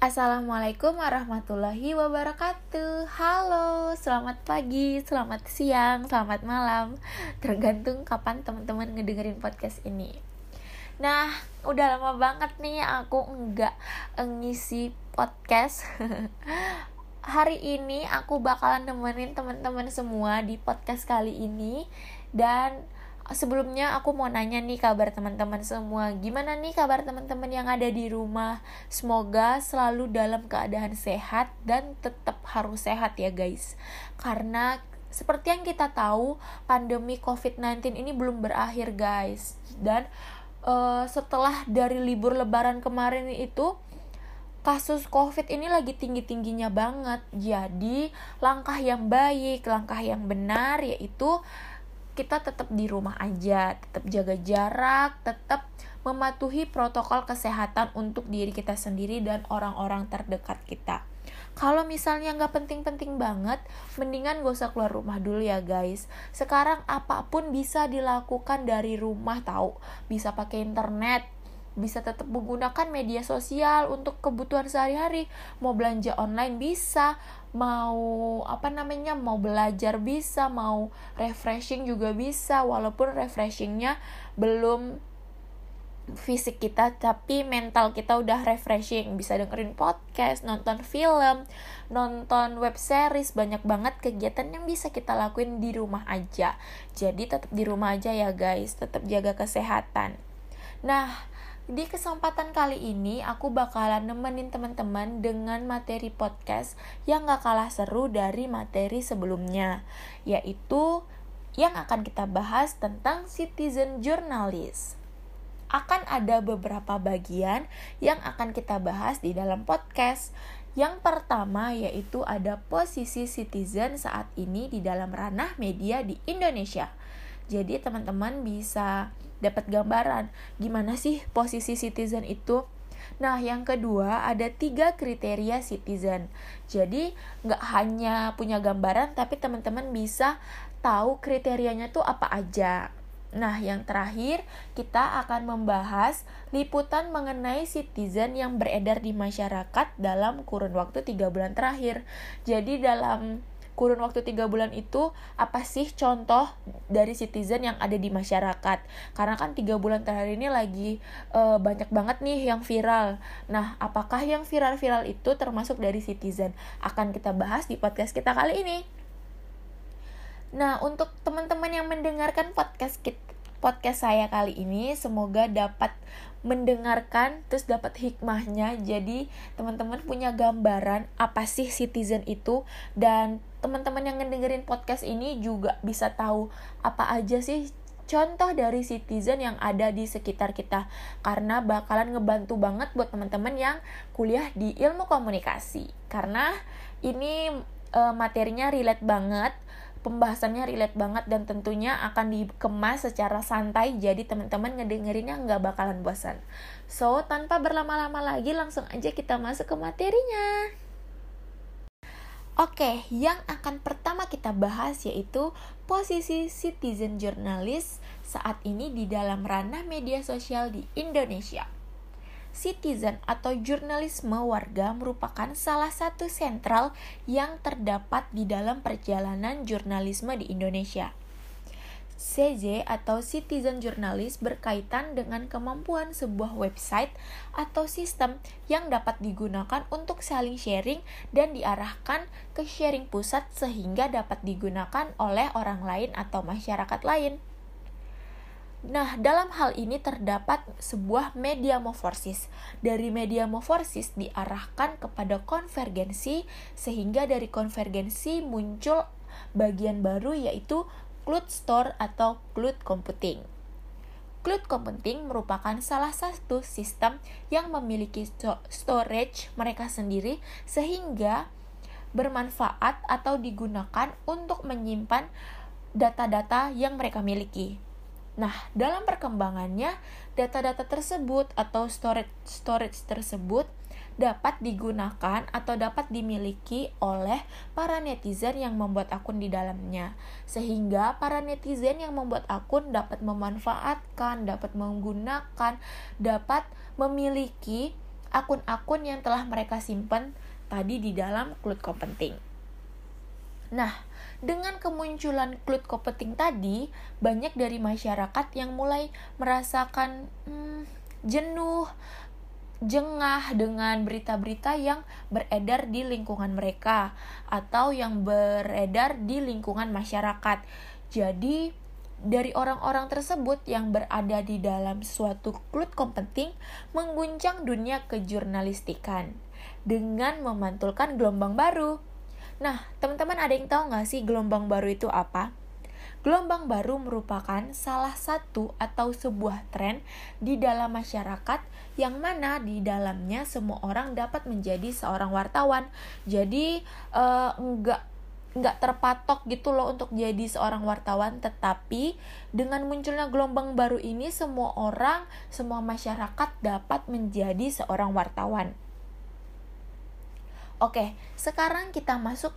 Assalamualaikum warahmatullahi wabarakatuh. Halo, selamat pagi, selamat siang, selamat malam. Tergantung kapan teman-teman ngedengerin podcast ini. Nah, udah lama banget nih aku enggak ngisi podcast. Hari ini aku bakalan nemenin teman-teman semua di podcast kali ini. Dan sebelumnya aku mau nanya nih kabar teman-teman semua. Gimana nih kabar teman-teman yang ada di rumah? Semoga selalu dalam keadaan sehat dan tetap harus sehat ya guys. Karena seperti yang kita tahu, pandemi COVID-19 ini belum berakhir guys. Dan uh, setelah dari libur lebaran kemarin itu kasus COVID ini lagi tinggi-tingginya banget. Jadi, langkah yang baik, langkah yang benar yaitu kita tetap di rumah aja, tetap jaga jarak, tetap mematuhi protokol kesehatan untuk diri kita sendiri dan orang-orang terdekat kita. Kalau misalnya nggak penting-penting banget, mendingan gak usah keluar rumah dulu ya guys. Sekarang apa pun bisa dilakukan dari rumah tahu. Bisa pakai internet, bisa tetap menggunakan media sosial untuk kebutuhan sehari-hari. Mau belanja online bisa, mau apa namanya mau belajar bisa mau refreshing juga bisa walaupun refreshingnya belum fisik kita tapi mental kita udah refreshing. Bisa dengerin podcast nonton film nonton web series banyak banget kegiatan yang bisa kita lakuin di rumah aja. Jadi tetap di rumah aja ya guys. Tetap jaga kesehatan. Nah di kesempatan kali ini aku bakalan nemenin teman-teman dengan materi podcast yang gak kalah seru dari materi sebelumnya, yaitu yang akan kita bahas tentang citizen journalist. Akan ada beberapa bagian yang akan kita bahas di dalam podcast. Yang pertama yaitu ada posisi citizen saat ini di dalam ranah media di Indonesia. Jadi teman-teman bisa dapat gambaran gimana sih posisi citizen itu. Nah, yang kedua ada tiga kriteria citizen. Jadi nggak hanya punya gambaran, tapi teman-teman bisa tahu kriterianya tuh apa aja. Nah, yang terakhir kita akan membahas liputan mengenai citizen yang beredar di masyarakat dalam kurun waktu tiga bulan terakhir. Jadi dalam kurun waktu tiga bulan itu apa sih contoh dari citizen yang ada di masyarakat? Karena kan tiga bulan terakhir ini lagi uh, banyak banget nih yang viral. Nah apakah yang viral-viral itu termasuk dari citizen? Akan kita bahas di podcast kita kali ini. Nah untuk teman-teman yang mendengarkan podcast kita podcast saya kali ini semoga dapat mendengarkan terus dapat hikmahnya. Jadi teman-teman punya gambaran apa sih citizen itu dan teman-teman yang ngedengerin podcast ini juga bisa tahu apa aja sih contoh dari citizen yang ada di sekitar kita karena bakalan ngebantu banget buat teman-teman yang kuliah di ilmu komunikasi karena ini e, materinya relate banget pembahasannya relate banget dan tentunya akan dikemas secara santai jadi teman-teman ngedengerinnya nggak bakalan bosan. So, tanpa berlama-lama lagi langsung aja kita masuk ke materinya. Oke, yang akan pertama kita bahas yaitu posisi citizen journalist saat ini di dalam ranah media sosial di Indonesia citizen atau jurnalisme warga merupakan salah satu sentral yang terdapat di dalam perjalanan jurnalisme di Indonesia. CJ atau Citizen Journalist berkaitan dengan kemampuan sebuah website atau sistem yang dapat digunakan untuk saling sharing dan diarahkan ke sharing pusat sehingga dapat digunakan oleh orang lain atau masyarakat lain. Nah, dalam hal ini terdapat sebuah media morfosis. Dari media morfosis diarahkan kepada konvergensi, sehingga dari konvergensi muncul bagian baru yaitu cloud store atau cloud computing. Cloud computing merupakan salah satu sistem yang memiliki storage mereka sendiri sehingga bermanfaat atau digunakan untuk menyimpan data-data yang mereka miliki. Nah, dalam perkembangannya, data-data tersebut atau storage storage tersebut dapat digunakan atau dapat dimiliki oleh para netizen yang membuat akun di dalamnya. Sehingga para netizen yang membuat akun dapat memanfaatkan, dapat menggunakan, dapat memiliki akun-akun yang telah mereka simpan tadi di dalam cloud computing. Nah, dengan kemunculan cloud computing tadi, banyak dari masyarakat yang mulai merasakan hmm, jenuh, jengah dengan berita-berita yang beredar di lingkungan mereka atau yang beredar di lingkungan masyarakat. Jadi, dari orang-orang tersebut yang berada di dalam suatu cloud computing mengguncang dunia kejurnalistikan dengan memantulkan gelombang baru. Nah, teman-teman ada yang tahu nggak sih gelombang baru itu apa? Gelombang baru merupakan salah satu atau sebuah tren di dalam masyarakat yang mana di dalamnya semua orang dapat menjadi seorang wartawan. Jadi enggak nggak terpatok gitu loh untuk jadi seorang wartawan tetapi dengan munculnya gelombang baru ini semua orang semua masyarakat dapat menjadi seorang wartawan oke sekarang kita masuk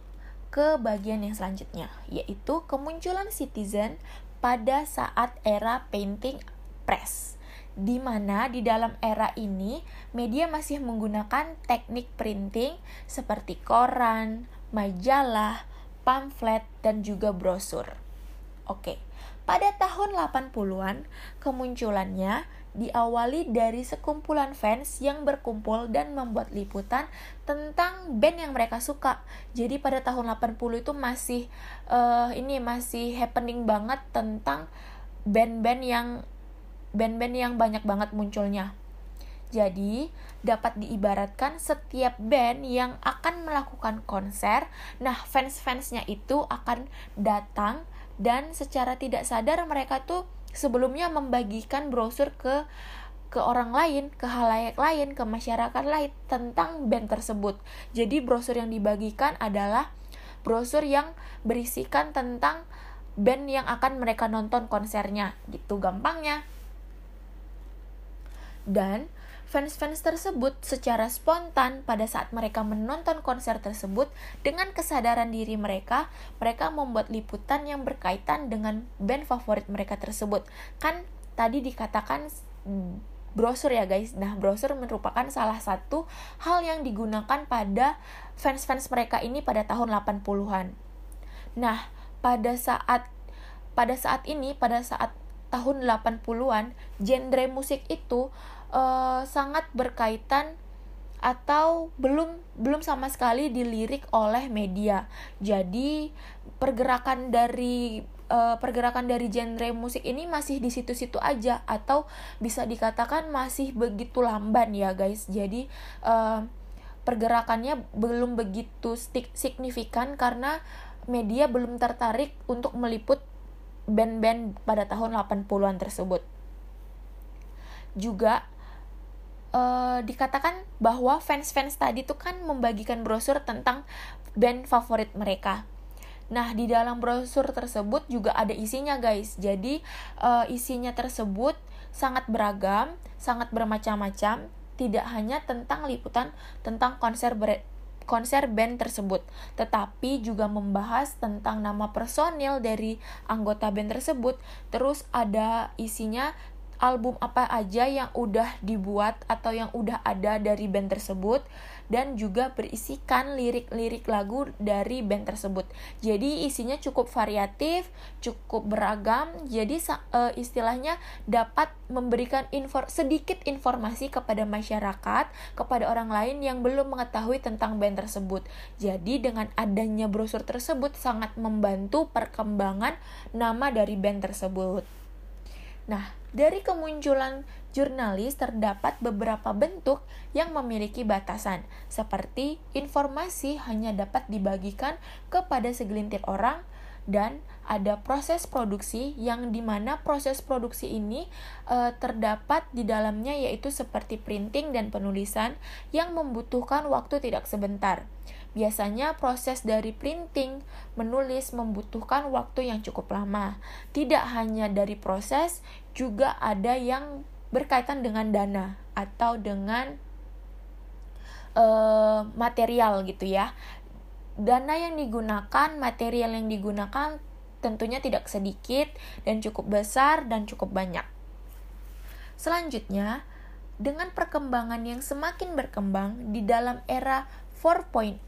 ke bagian yang selanjutnya yaitu kemunculan citizen pada saat era painting press di mana di dalam era ini media masih menggunakan teknik printing seperti koran, majalah, pamflet, dan juga brosur. Oke, pada tahun 80-an, kemunculannya diawali dari sekumpulan fans yang berkumpul dan membuat liputan tentang band yang mereka suka. Jadi pada tahun 80 itu masih uh, ini masih happening banget tentang band-band yang band-band yang banyak banget munculnya. Jadi, dapat diibaratkan setiap band yang akan melakukan konser, nah fans-fansnya itu akan datang dan secara tidak sadar mereka tuh sebelumnya membagikan brosur ke ke orang lain, ke halayak lain, ke masyarakat lain tentang band tersebut. Jadi brosur yang dibagikan adalah brosur yang berisikan tentang band yang akan mereka nonton konsernya. Gitu gampangnya. Dan Fans-fans tersebut secara spontan pada saat mereka menonton konser tersebut dengan kesadaran diri mereka, mereka membuat liputan yang berkaitan dengan band favorit mereka tersebut. Kan tadi dikatakan brosur ya guys. Nah, brosur merupakan salah satu hal yang digunakan pada fans-fans mereka ini pada tahun 80-an. Nah, pada saat pada saat ini, pada saat tahun 80-an, genre musik itu uh, sangat berkaitan atau belum belum sama sekali dilirik oleh media. Jadi pergerakan dari uh, pergerakan dari genre musik ini masih di situ-situ aja atau bisa dikatakan masih begitu lamban ya guys. Jadi uh, pergerakannya belum begitu signifikan karena media belum tertarik untuk meliput band-band pada tahun 80-an tersebut. Juga uh, dikatakan bahwa fans-fans tadi tuh kan membagikan brosur tentang band favorit mereka. Nah, di dalam brosur tersebut juga ada isinya, guys. Jadi, uh, isinya tersebut sangat beragam, sangat bermacam-macam, tidak hanya tentang liputan tentang konser ber konser band tersebut, tetapi juga membahas tentang nama personil dari anggota band tersebut. Terus ada isinya album apa aja yang udah dibuat atau yang udah ada dari band tersebut dan juga berisikan lirik-lirik lagu dari band tersebut. Jadi isinya cukup variatif, cukup beragam. Jadi uh, istilahnya dapat memberikan infor sedikit informasi kepada masyarakat, kepada orang lain yang belum mengetahui tentang band tersebut. Jadi dengan adanya brosur tersebut sangat membantu perkembangan nama dari band tersebut. Nah, dari kemunculan jurnalis terdapat beberapa bentuk yang memiliki batasan, seperti informasi hanya dapat dibagikan kepada segelintir orang dan ada proses produksi yang di mana proses produksi ini e, terdapat di dalamnya yaitu seperti printing dan penulisan yang membutuhkan waktu tidak sebentar. Biasanya proses dari printing, menulis membutuhkan waktu yang cukup lama. Tidak hanya dari proses, juga ada yang berkaitan dengan dana atau dengan uh, material gitu ya. Dana yang digunakan, material yang digunakan tentunya tidak sedikit dan cukup besar dan cukup banyak. Selanjutnya, dengan perkembangan yang semakin berkembang di dalam era 4.0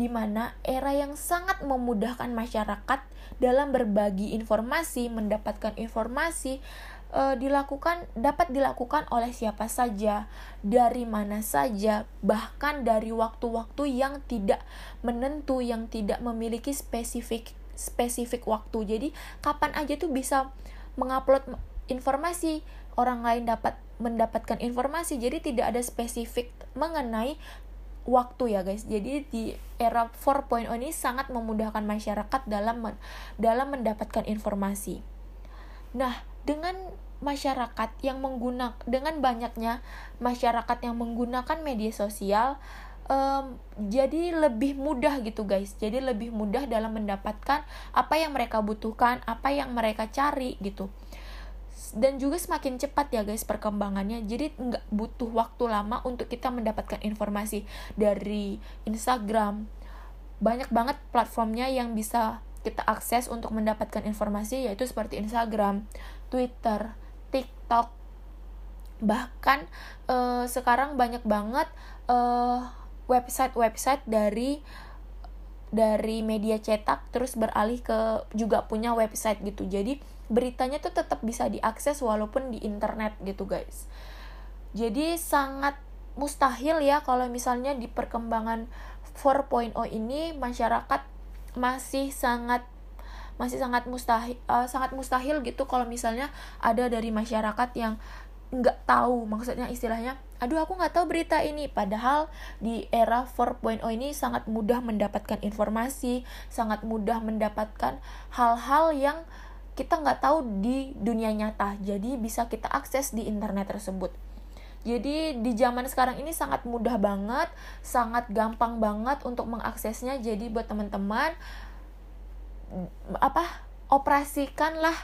di mana era yang sangat memudahkan masyarakat dalam berbagi informasi, mendapatkan informasi e, dilakukan dapat dilakukan oleh siapa saja, dari mana saja, bahkan dari waktu-waktu yang tidak menentu, yang tidak memiliki spesifik spesifik waktu. Jadi kapan aja tuh bisa mengupload informasi, orang lain dapat mendapatkan informasi. Jadi tidak ada spesifik mengenai waktu ya guys. Jadi di era 4.0 ini sangat memudahkan masyarakat dalam dalam mendapatkan informasi. Nah, dengan masyarakat yang menggunakan dengan banyaknya masyarakat yang menggunakan media sosial um, jadi lebih mudah gitu guys. Jadi lebih mudah dalam mendapatkan apa yang mereka butuhkan, apa yang mereka cari gitu dan juga semakin cepat ya guys perkembangannya. Jadi nggak butuh waktu lama untuk kita mendapatkan informasi dari Instagram. Banyak banget platformnya yang bisa kita akses untuk mendapatkan informasi yaitu seperti Instagram, Twitter, TikTok. Bahkan uh, sekarang banyak banget eh, website-website dari dari media cetak terus beralih ke juga punya website gitu. Jadi beritanya tuh tetap bisa diakses walaupun di internet gitu guys. Jadi sangat mustahil ya kalau misalnya di perkembangan 4.0 ini masyarakat masih sangat masih sangat mustahil uh, sangat mustahil gitu kalau misalnya ada dari masyarakat yang nggak tahu. Maksudnya istilahnya aduh aku nggak tahu berita ini. Padahal di era 4.0 ini sangat mudah mendapatkan informasi sangat mudah mendapatkan hal-hal yang kita nggak tahu di dunia nyata. Jadi bisa kita akses di internet tersebut. Jadi di zaman sekarang ini sangat mudah banget sangat gampang banget untuk mengaksesnya. Jadi buat teman-teman apa operasikanlah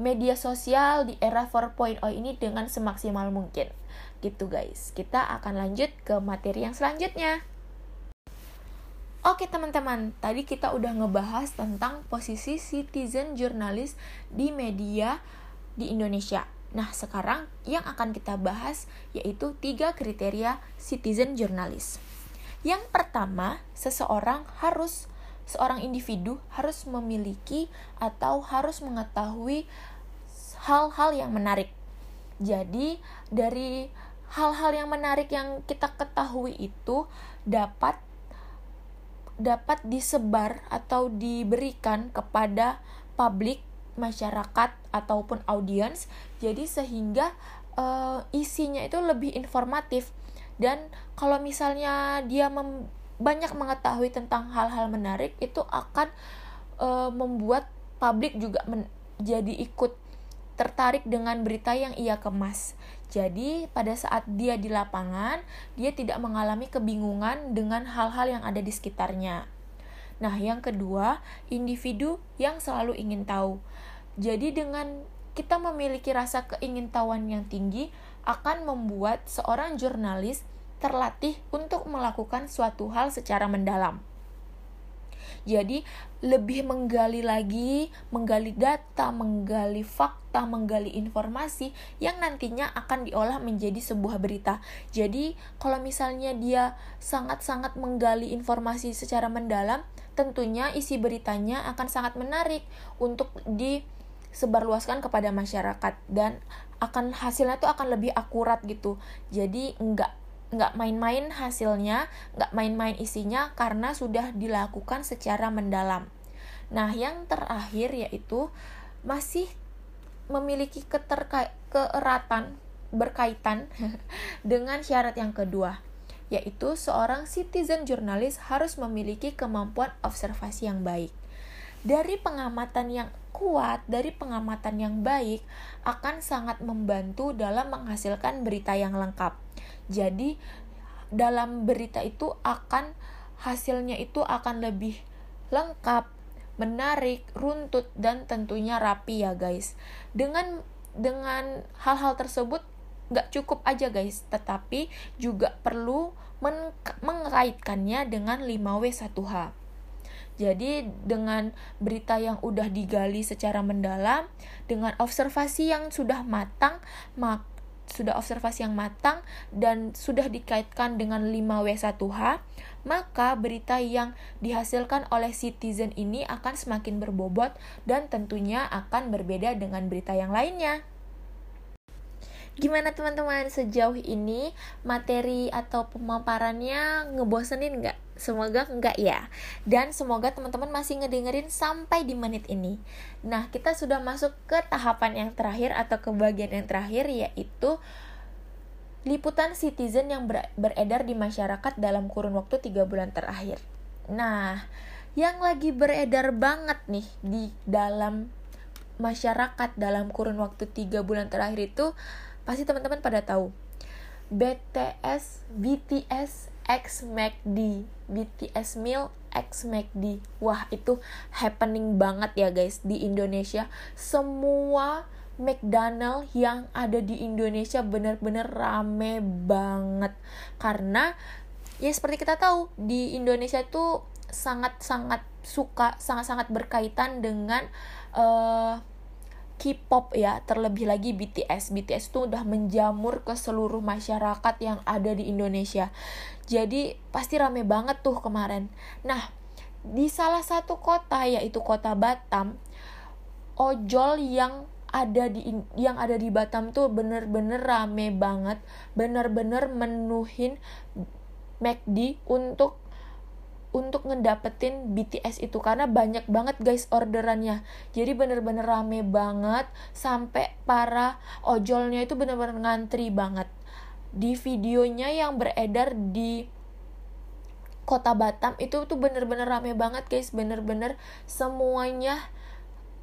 media sosial di era 4.0 ini dengan semaksimal mungkin. Gitu guys. Kita akan lanjut ke materi yang selanjutnya Oke teman-teman, tadi kita udah ngebahas tentang posisi citizen jurnalis di media di Indonesia. Nah, sekarang yang akan kita bahas yaitu tiga kriteria citizen jurnalis. Yang pertama, seseorang harus seorang individu harus memiliki atau harus mengetahui hal-hal yang menarik. Jadi, dari hal-hal yang menarik yang kita ketahui itu dapat dapat disebar atau diberikan kepada publik masyarakat ataupun audiens. Jadi sehingga uh, isinya itu lebih informatif. Dan kalau misalnya dia banyak mengetahui tentang hal-hal menarik itu akan uh, membuat publik juga menjadi ikut tertarik dengan berita yang ia kemas jadi, pada saat dia di lapangan, dia tidak mengalami kebingungan dengan hal-hal yang ada di sekitarnya. Nah, yang kedua, individu yang selalu ingin tahu. Jadi, dengan kita memiliki rasa keingintahuan yang tinggi, akan membuat seorang jurnalis terlatih untuk melakukan suatu hal secara mendalam. Jadi lebih menggali lagi, menggali data, menggali fakta, menggali informasi yang nantinya akan diolah menjadi sebuah berita. Jadi kalau misalnya dia sangat-sangat menggali informasi secara mendalam, tentunya isi beritanya akan sangat menarik untuk disebarluaskan kepada masyarakat dan akan hasilnya tuh akan lebih akurat gitu. Jadi enggak nggak main-main hasilnya, nggak main-main isinya karena sudah dilakukan secara mendalam. Nah, yang terakhir yaitu masih memiliki keterkait keeratan berkaitan dengan syarat yang kedua, yaitu seorang citizen jurnalis harus memiliki kemampuan observasi yang baik. Dari pengamatan yang kuat, dari pengamatan yang baik, akan sangat membantu dalam menghasilkan berita yang lengkap jadi dalam berita itu akan hasilnya itu akan lebih lengkap, menarik, runtut dan tentunya rapi ya guys. Dengan dengan hal-hal tersebut nggak cukup aja guys, tetapi juga perlu mengaitkannya dengan 5W1H. Jadi dengan berita yang udah digali secara mendalam, dengan observasi yang sudah matang, mak sudah observasi yang matang dan sudah dikaitkan dengan 5W1H, maka berita yang dihasilkan oleh citizen ini akan semakin berbobot dan tentunya akan berbeda dengan berita yang lainnya. Gimana teman-teman sejauh ini materi atau pemaparannya ngebosenin nggak? Semoga enggak ya. Dan semoga teman-teman masih ngedengerin sampai di menit ini. Nah, kita sudah masuk ke tahapan yang terakhir atau ke bagian yang terakhir yaitu liputan citizen yang ber beredar di masyarakat dalam kurun waktu 3 bulan terakhir. Nah, yang lagi beredar banget nih di dalam masyarakat dalam kurun waktu 3 bulan terakhir itu pasti teman-teman pada tahu. BTS BTS X McD BTS meal X McD wah itu happening banget ya guys di Indonesia. Semua McDonald yang ada di Indonesia bener-bener rame banget. Karena ya seperti kita tahu di Indonesia itu sangat-sangat suka sangat-sangat berkaitan dengan uh, K-pop ya, terlebih lagi BTS. BTS itu udah menjamur ke seluruh masyarakat yang ada di Indonesia. Jadi pasti rame banget tuh kemarin. Nah, di salah satu kota yaitu kota Batam, ojol yang ada di yang ada di Batam tuh bener-bener rame banget, bener-bener menuhin McD untuk untuk ngedapetin BTS itu karena banyak banget guys orderannya. Jadi bener-bener rame banget sampai para ojolnya itu bener-bener ngantri banget. Di videonya yang beredar di kota Batam itu tuh bener-bener rame banget guys. Bener-bener semuanya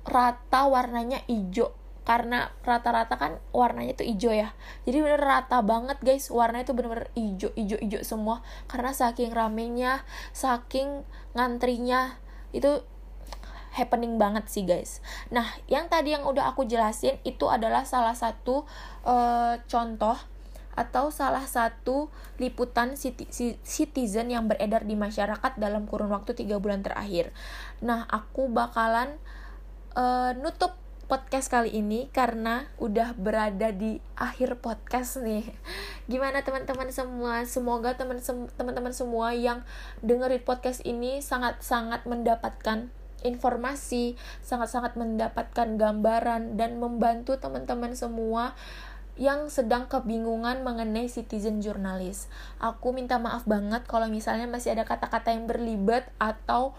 rata warnanya hijau karena rata-rata kan warnanya tuh hijau ya. Jadi bener rata banget guys. Warnanya tuh bener-bener hijau hijau hijau semua. Karena saking ramenya saking ngantrinya itu happening banget sih guys. Nah yang tadi yang udah aku jelasin itu adalah salah satu uh, contoh atau salah satu liputan citizen yang beredar di masyarakat dalam kurun waktu tiga bulan terakhir. Nah, aku bakalan uh, nutup podcast kali ini karena udah berada di akhir podcast nih. Gimana teman-teman semua? Semoga teman-teman semua yang dengerin podcast ini sangat-sangat mendapatkan informasi, sangat-sangat mendapatkan gambaran dan membantu teman-teman semua yang sedang kebingungan mengenai citizen jurnalis. Aku minta maaf banget kalau misalnya masih ada kata-kata yang berlibat atau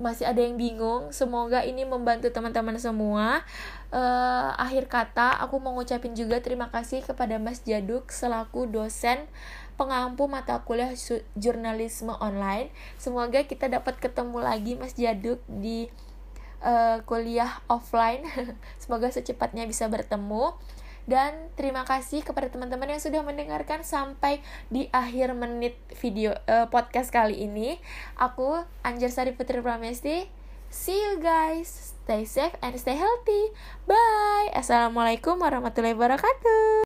masih ada yang bingung semoga ini membantu teman-teman semua. Uh, akhir kata aku mau ngucapin juga terima kasih kepada Mas Jaduk selaku dosen pengampu mata kuliah jurnalisme online. Semoga kita dapat ketemu lagi Mas Jaduk di uh, kuliah offline. Semoga secepatnya bisa bertemu dan terima kasih kepada teman-teman yang sudah mendengarkan sampai di akhir menit video uh, podcast kali ini. Aku Anjar Sari Putri Pramesti. See you guys. Stay safe and stay healthy. Bye. Assalamualaikum warahmatullahi wabarakatuh.